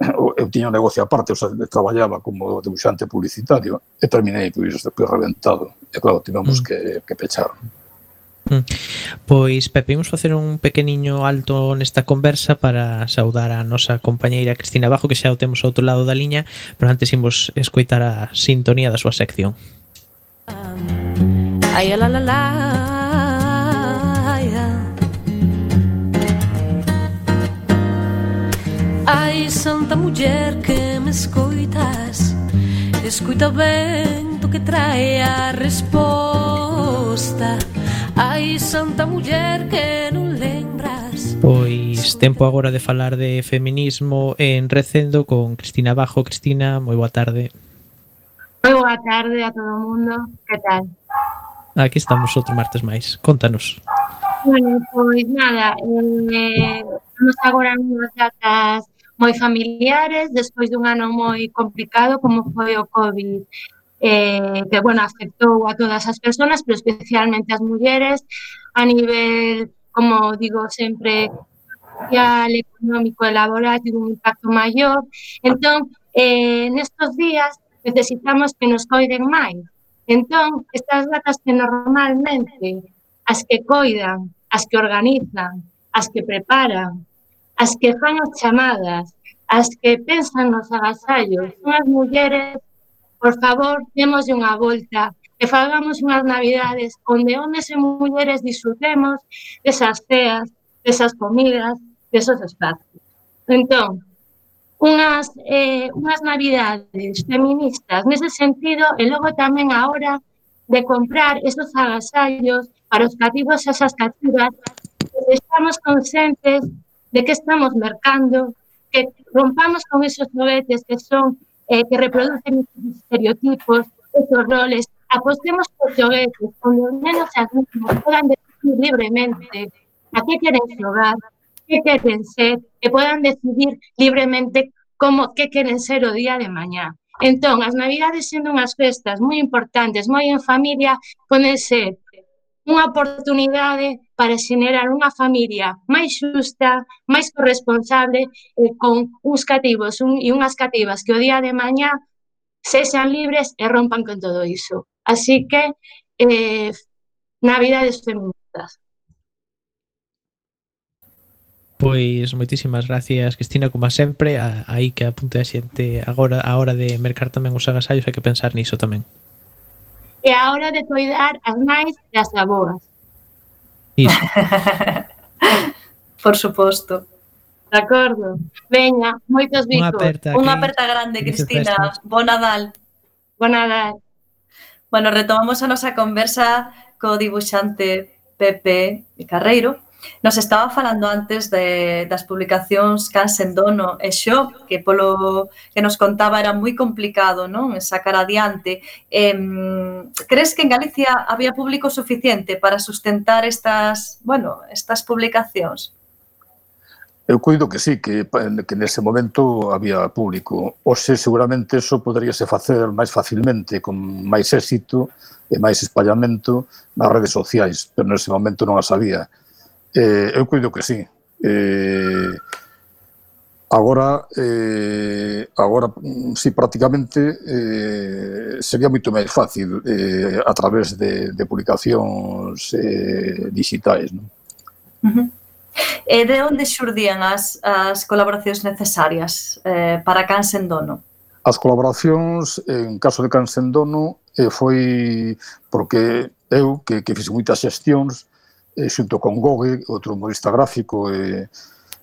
*coughs* eu tiña un negocio aparte, o sea, traballaba como debuxante publicitario e terminei pois, pues, reventado. E claro, tivemos mm. que, que pechar. Mm. Pois Pepe, imos facer un pequeniño alto nesta conversa para saudar a nosa compañeira Cristina Bajo que xa o temos ao outro lado da liña, pero antes imos escoitar a sintonía da súa sección. Ay, la, la, la, ay, Ai, santa muller que me escoitas Escoita o vento que trae a resposta Ai, santa muller que non lembras. Pois tempo agora de falar de feminismo en Recendo con Cristina Bajo Cristina, moi boa tarde. Moi boa tarde a todo o mundo. Que tal? Aquí estamos outro martes máis. Contanos. Bueno, pois nada, eh, estamos agora unhas datas moi familiares, despois dun ano moi complicado como foi o COVID, eh, que, bueno, afectou a todas as persoas, pero especialmente as mulleres, a nivel, como digo sempre, social, económico e laboral, tivo un impacto maior. Entón, eh, nestos días necesitamos que nos coiden máis. Entón, estas datas que normalmente as que coidan, as que organizan, as que preparan, as que fan as chamadas, as que pensan nos agasallos, son as mulleres, por favor, demos unha volta e fagamos unhas navidades onde homes e mulleres disfrutemos desas ceas, desas comidas, desos espacios. Entón, unhas, eh, unhas navidades feministas. Nese sentido e logo tamén a hora de comprar esos agasallos para os cativos e esas cativas estamos conscientes de que estamos mercando que rompamos con esos novetes que son eh, que reproducen estereotipos, esos roles, apostemos por xoguetes, onde os nenos e as nenas podan decidir libremente a que queren xogar, que queren ser e podan decidir libremente como que queren ser o día de mañá. Entón, as Navidades sendo unhas festas moi importantes, moi en familia, poden ser unha oportunidade para xenerar unha familia máis xusta, máis corresponsable e con uns cativos un, e unhas cativas que o día de mañá sexan libres e rompan con todo iso. Así que, eh, Navidades feministas. Pois moitísimas gracias Cristina como sempre a, aí que apunte a xente agora a hora de mercar tamén os agasallos hai que pensar niso tamén. E a hora de cuidar as nais e as aboas. Iso. *laughs* Por suposto. De acordo. Veña, moitos bicos. Unha aperta, Unha aperta grande Cristina. Bo Nadal. Bo Nadal. Bueno, retomamos a nosa conversa co dibuixante Pepe Carreiro. Nos estaba falando antes de, das publicacións Cans en Dono e Xo, que polo que nos contaba era moi complicado non sacar adiante. Eh, crees que en Galicia había público suficiente para sustentar estas, bueno, estas publicacións? Eu coido que sí, que, que nese momento había público. Oxe, seguramente eso poderíase facer máis facilmente, con máis éxito e máis espallamento nas redes sociais, pero nese momento non as había. Eh, eu cuido que sí. Eh, agora, eh, agora si sí, prácticamente eh, sería moito máis fácil eh, a través de, de publicacións eh, digitais. Non? Uh -huh. E de onde xurdían as, as colaboracións necesarias eh, para Cansendono? As colaboracións, en caso de Cansendono, eh, foi porque eu, que, que fixe moitas xestións, eh, xunto con Gogue, outro humorista gráfico, e,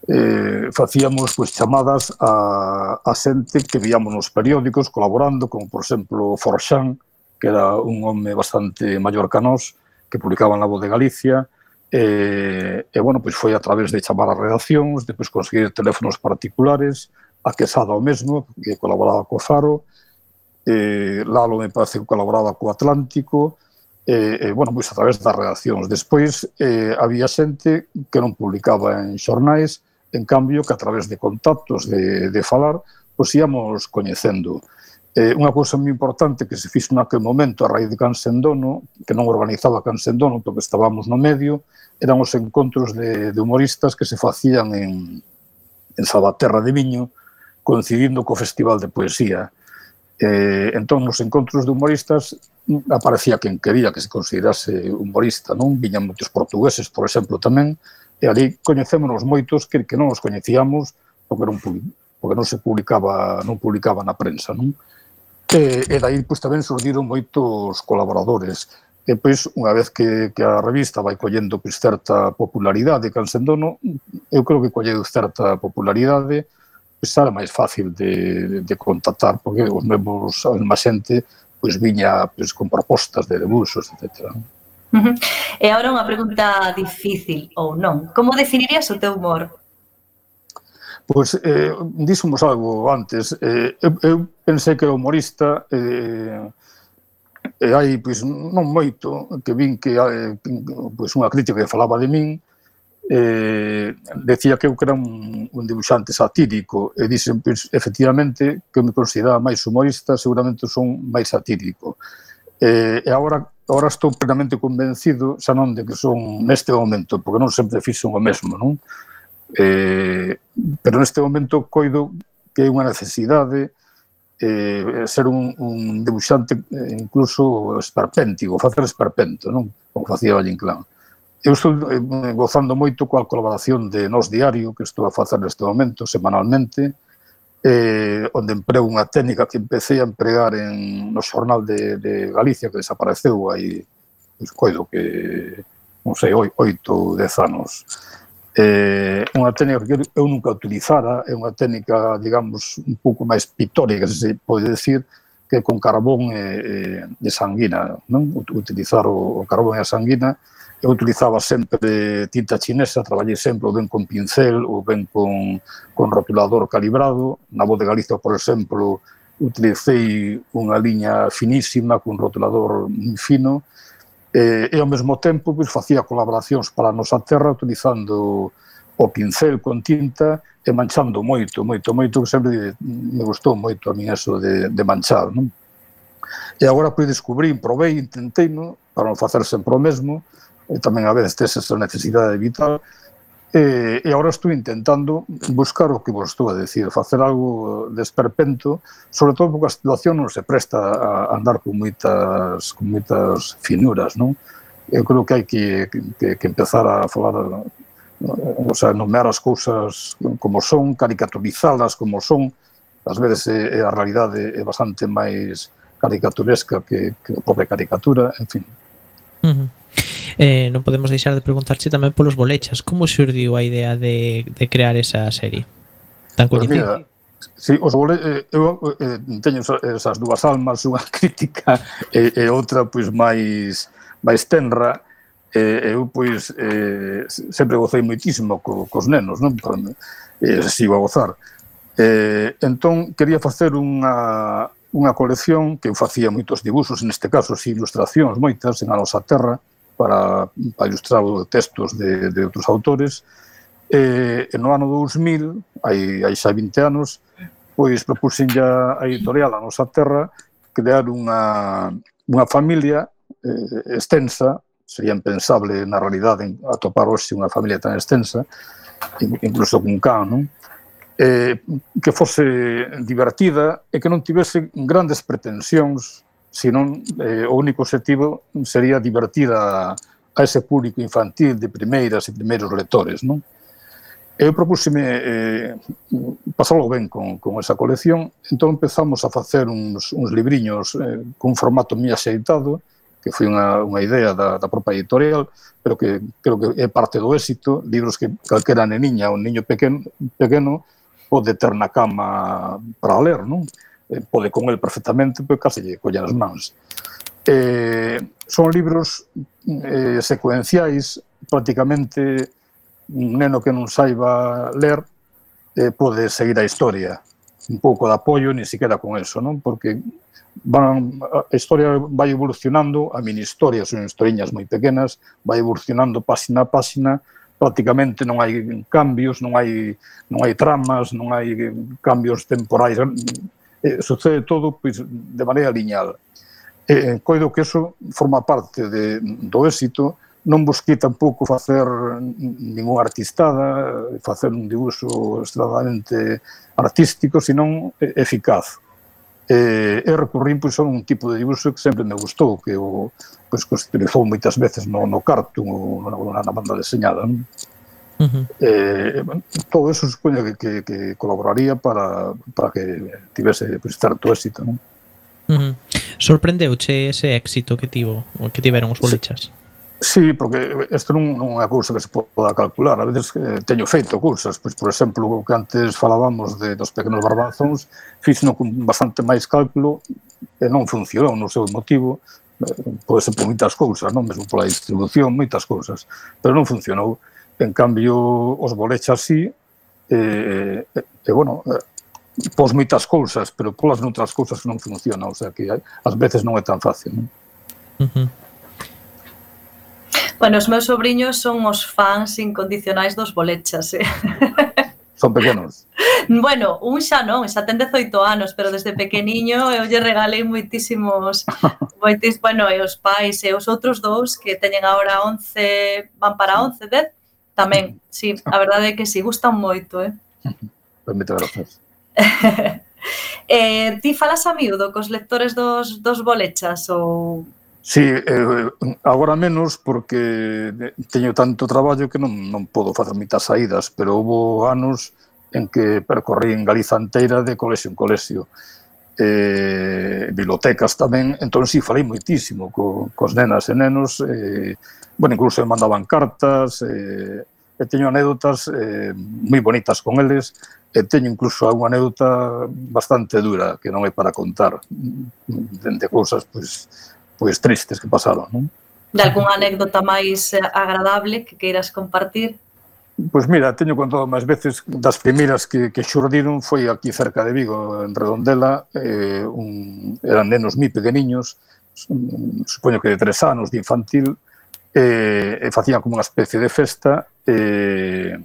eh, facíamos pois, chamadas a, a xente que víamos nos periódicos colaborando, como por exemplo Forxán, que era un home bastante maior que nós, que publicaba na Voz de Galicia, e, e bueno, pois foi a través de chamar a redaccións, depois conseguir teléfonos particulares, a Quesada o mesmo, que colaboraba co Faro, eh, Lalo me parece que colaboraba co Atlántico, eh, eh, bueno, pois a través das redaccións. Despois eh, había xente que non publicaba en xornais, en cambio que a través de contactos de, de falar, pois íamos coñecendo. Eh, unha cousa moi importante que se fixo naquele momento a raíz de Cansendono, que non organizaba Cansendono porque estábamos no medio, eran os encontros de, de humoristas que se facían en, en Salvaterra de Viño, coincidindo co Festival de Poesía. Eh, entón, nos encontros de humoristas aparecía quen quería que se considerase humorista, non? Viñan moitos portugueses, por exemplo, tamén, e ali coñecémonos moitos que, que non os coñecíamos porque non, porque non se publicaba, non publicaba na prensa, non? E, e daí pois, tamén surdiron moitos colaboradores. E pois, unha vez que, que a revista vai collendo pois, certa popularidade, Cansendono, eu creo que colleu certa popularidade, pois era máis fácil de, de contactar, porque os mesmos, a mesma xente pois viña pois, con propostas de debuxos, etc. Uh -huh. E agora unha pregunta difícil ou non. Como definirías o teu humor? Pois, eh, dísemos algo antes. Eh, eu, eu pensei que era humorista, eh, e hai, pois, non moito, que vin que, eh, pois, unha crítica que falaba de min, eh, decía que eu que era un, un dibuixante satírico e dixen, pois, efectivamente, que eu me consideraba máis humorista, seguramente son máis satírico. Eh, e agora, agora estou plenamente convencido, xa non de que son neste momento, porque non sempre fixo o mesmo, non? Eh, pero neste momento coido que é unha necesidade eh, ser un, un dibuixante incluso esperpéntico, facer esperpento, non? Como facía Valle Inclán. Eu estou eh, eh, gozando moito coa colaboración de Nos Diario, que estou a facer neste momento, semanalmente, eh, onde emprego unha técnica que empecé a empregar en, no xornal de, de Galicia, que desapareceu aí, pois, coido que, non sei, oito, dez anos. Eh, unha técnica que eu nunca utilizara, é unha técnica, digamos, un pouco máis pitórica, se pode decir, que con carbón e, e, e sanguina, non? utilizar o, o carbón e a sanguina, eu utilizaba sempre tinta chinesa, traballei sempre ou ben con pincel ou ben con, con rotulador calibrado. Na voz de Galicia, por exemplo, utilicei unha liña finísima cun rotulador moi fino e, e ao mesmo tempo pois, facía colaboracións para a nosa terra utilizando o pincel con tinta e manchando moito, moito, moito, que sempre me gustou moito a mí eso de, de manchar. Non? E agora pois, descubrí, probei, intentei, non? para non facer sempre o mesmo, e tamén a vez tes esa necesidade de e, eh, e agora estou intentando buscar o que vos estou a decir, facer algo de esperpento, sobre todo porque a situación non se presta a andar con moitas, con moitas finuras, non? Eu creo que hai que, que, que empezar a falar, o sea, nomear as cousas como son, caricaturizadas como son, ás veces é, a realidade é bastante máis caricaturesca que, que a propia caricatura, en fin. Uh -huh eh, non podemos deixar de preguntarche tamén polos bolechas. Como surdiu a idea de, de crear esa serie? Tan pues. Mira, Sí, os vole, eh, eu eh, teño esas dúas almas, unha *laughs* crítica e, e outra pois máis máis tenra. Eh, eu pois eh, sempre gozei moitísimo co, cos nenos, non? Para, eh, sigo a gozar. Eh, entón quería facer unha unha colección que eu facía moitos dibuxos, neste caso, si ilustracións moitas en a nosa terra, para, para ilustrar textos de, de outros autores. E, e no ano 2000, hai, hai xa 20 anos, pois propuxen a editorial a nosa terra crear unha, unha familia eh, extensa, sería impensable na realidade atopar hoxe unha familia tan extensa, incluso cun can, non? Eh, que fose divertida e que non tivese grandes pretensións senón eh, o único objetivo sería divertir a, a ese público infantil de primeiras e primeiros lectores, non? Eu propuseme eh, pasalo ben con, con esa colección, entón empezamos a facer uns, uns libriños eh, con formato moi axeitado, que foi unha, unha idea da, da propia editorial, pero que creo que é parte do éxito, libros que calquera neniña ou niño pequeno, pequeno pode ter na cama para ler, non? eh, pode con el perfectamente, pois case lle colle as mans. Eh, son libros eh, secuenciais, prácticamente un neno que non saiba ler eh, pode seguir a historia un pouco de apoio, ni siquiera con eso, non? Porque van, a historia vai evolucionando, a mini historia son historiñas moi pequenas, vai evolucionando páxina a páxina, prácticamente non hai cambios, non hai non hai tramas, non hai eh, cambios temporais eh, sucede todo pois, de maneira lineal. Eh, eh, coido que eso forma parte de, do éxito, non busquei tampouco facer ningún artistada, facer un dibuixo extremadamente artístico, senón eh, eficaz. Eh, e recurrín pois, a un tipo de dibuixo que sempre me gustou, que o, pois, que se utilizou moitas veces no, no cartoon ou na, na banda deseñada. Non? Uh -huh. eh, todo eso supoño que, que, que colaboraría para, para que tivese pues, certo éxito non? Uh -huh. Sorprendeuche ese éxito que tivo que tiveron os bolichas? Sí, sí porque isto non, non é unha cousa que se poda calcular. A veces eh, teño feito cousas, pois por exemplo, que antes falábamos de dos pequenos barbanzóns, fixno con bastante máis cálculo e non funcionou no seu motivo, eh, pode ser por moitas cousas, non mesmo pola distribución, moitas cousas, pero non funcionou. En cambio, os bolechas sí, eh, e, bueno, pos moitas cousas, pero polas noutras cousas non funciona, o sea que ás veces non é tan fácil. Non? Uh -huh. Bueno, os meus sobrinhos son os fans incondicionais dos bolechas, eh? *laughs* Son pequenos. Bueno, un xa non, xa ten 18 anos, pero desde pequeniño eu lle regalei moitísimos, *laughs* moitis, bueno, e os pais e os outros dous que teñen agora 11, van para 11, 10, Tamén, sí, a verdade é que sí, gustan moito, eh? *laughs* Pois grazas. *laughs* eh, ti falas a miúdo cos lectores dos, dos bolechas ou Sí, eh, agora menos porque teño tanto traballo que non, non podo facer mitas saídas, pero houve anos en que percorrí en Galiza inteira de colexio en colexio. Uh eh, bibliotecas tamén, entón si sí, falei moitísimo co, cos nenas e nenos, eh, bueno, incluso me mandaban cartas, eh, e teño anécdotas eh, moi bonitas con eles, e teño incluso unha anécdota bastante dura, que non é para contar, de, de cousas pois, pois tristes que pasaron. Non? De algunha anécdota máis eh, agradable que queiras compartir? Pois mira, teño contado máis veces das primeiras que, que xurdiron foi aquí cerca de Vigo, en Redondela, eh, un, eran nenos mi pequeniños, supoño que de tres anos, de infantil, eh, e facían como unha especie de festa, eh,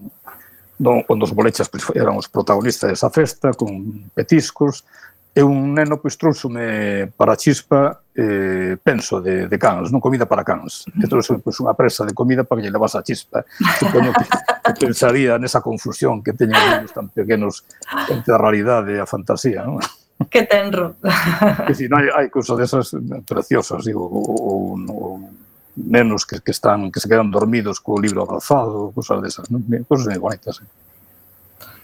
don, onde os bolechas pois, eran os protagonistas desa festa, con petiscos, é un neno pois trouxome para a chispa eh, penso de, de cans, non comida para cans. E trouxome pois, unha presa de comida para que lle levas a chispa. Supoño que, que pensaría nesa confusión que teñen os tan pequenos entre a realidade e a fantasía, non? Que tenro. Que si, non hai, hai cousas desas preciosas, digo, ou, ou, nenos que, que están que se quedan dormidos co libro abrazado, cousas desas, non? Cousas moi bonitas. Eh?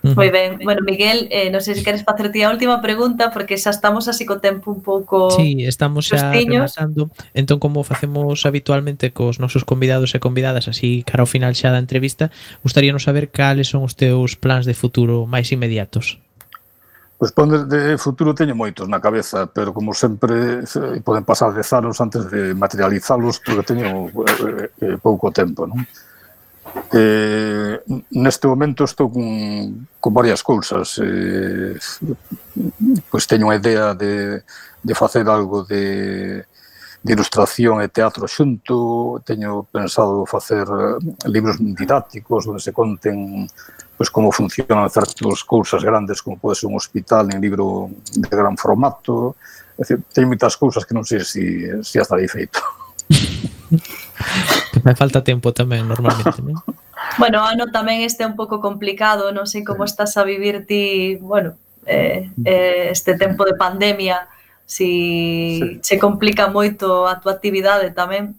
Moi ben, bueno, Miguel, eh, non sei se queres facer ti a última pregunta porque xa estamos así co tempo un pouco Sí, estamos xa sostiños. rematando entón como facemos habitualmente cos nosos convidados e convidadas así cara ao final xa da entrevista gustaríanos saber cales son os teus plans de futuro máis inmediatos Pois plans de futuro teño moitos na cabeza, pero como sempre eh, poden pasar dez anos antes de materializalos porque teño eh, eh, eh pouco tempo, non? Eh, neste momento estou con, con varias cousas. Eh, pois teño a idea de, de facer algo de, de ilustración e teatro xunto, teño pensado facer eh, libros didácticos onde se conten pois, como funcionan certas cousas grandes como pode ser un hospital en libro de gran formato. É dicir, teño moitas cousas que non sei se, se as darei feito. *laughs* *laughs* que me falta tempo tamén normalmente, non? *laughs* Bueno, ano tamén este é un pouco complicado, non sei como estás a vivir ti, bueno, eh, eh, este tempo de pandemia, si sí. complica moito a tua actividade tamén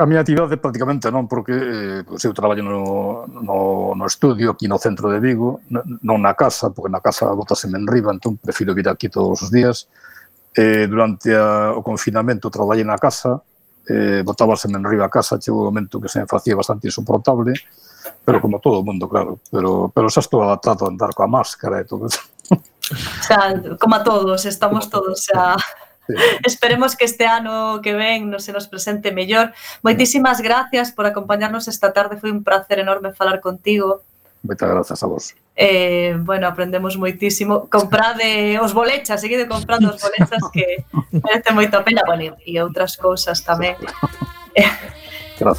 a miña actividade prácticamente non, porque eh, pois eu traballo no, no, no estudio aquí no centro de Vigo, non na casa, porque na casa botaseme en riba, entón prefiro vir aquí todos os días. Eh, durante a, o confinamento traballei na casa, eh, botábase enriba a casa, chegou o momento que se me facía bastante insoportable, pero como todo o mundo, claro, pero, pero xa estou adaptado a andar coa máscara e todo eso. Xa, como a todos, estamos todos xa... *laughs* Esperemos que este ano que ven nos se nos presente mellor. Moitísimas gracias por acompañarnos esta tarde, foi un placer enorme falar contigo. Moitas grazas a vos. Eh, bueno, aprendemos moitísimo. Comprade os bolechas, seguide comprando os bolechas que merece moito pena, bueno, e outras cousas tamén. Gracias. *laughs*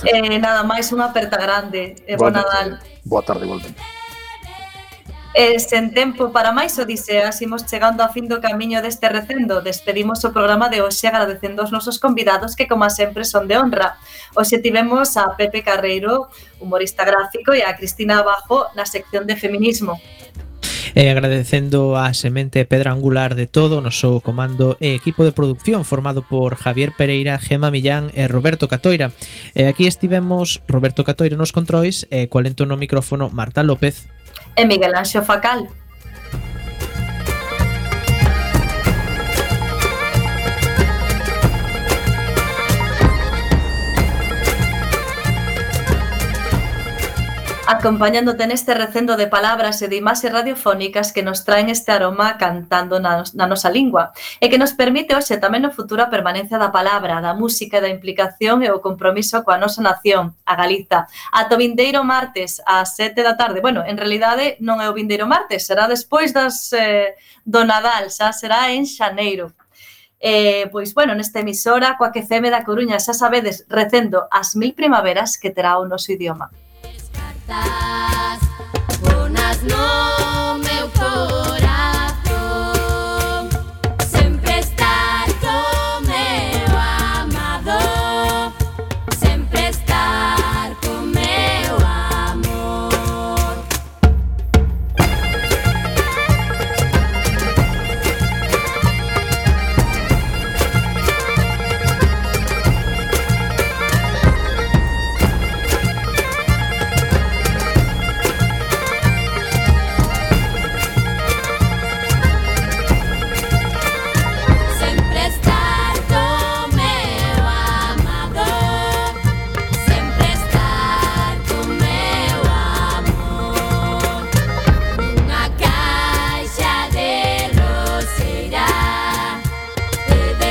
Eh, nada máis, unha aperta grande. Eh, boa, boa Nadal. Boa tarde, igualmente. E sen tempo para máis odiseas, imos chegando a fin do camiño deste recendo. Despedimos o programa de hoxe agradecendo aos nosos convidados que, como sempre, son de honra. Hoxe tivemos a Pepe Carreiro, humorista gráfico, e a Cristina Abajo na sección de feminismo. E agradecendo a semente pedra angular de todo o noso comando e equipo de producción formado por Javier Pereira, Gema Millán e Roberto Catoira. E aquí estivemos Roberto Catoira nos controis e coalento no micrófono Marta López e Miguel Anxo Facal. acompañándote neste recendo de palabras e de imaxes radiofónicas que nos traen este aroma cantando na, na nosa lingua e que nos permite hoxe tamén no futuro a permanencia da palabra, da música, da implicación e o compromiso coa nosa nación, a Galiza. Ato vindeiro martes ás 7 da tarde. Bueno, en realidade non é o vindeiro martes, será despois das eh, do Nadal, xa será en xaneiro. Eh, pois, bueno, nesta emisora, coa que FM da Coruña, xa sabedes, recendo as mil primaveras que terá o noso idioma. Buenas noches.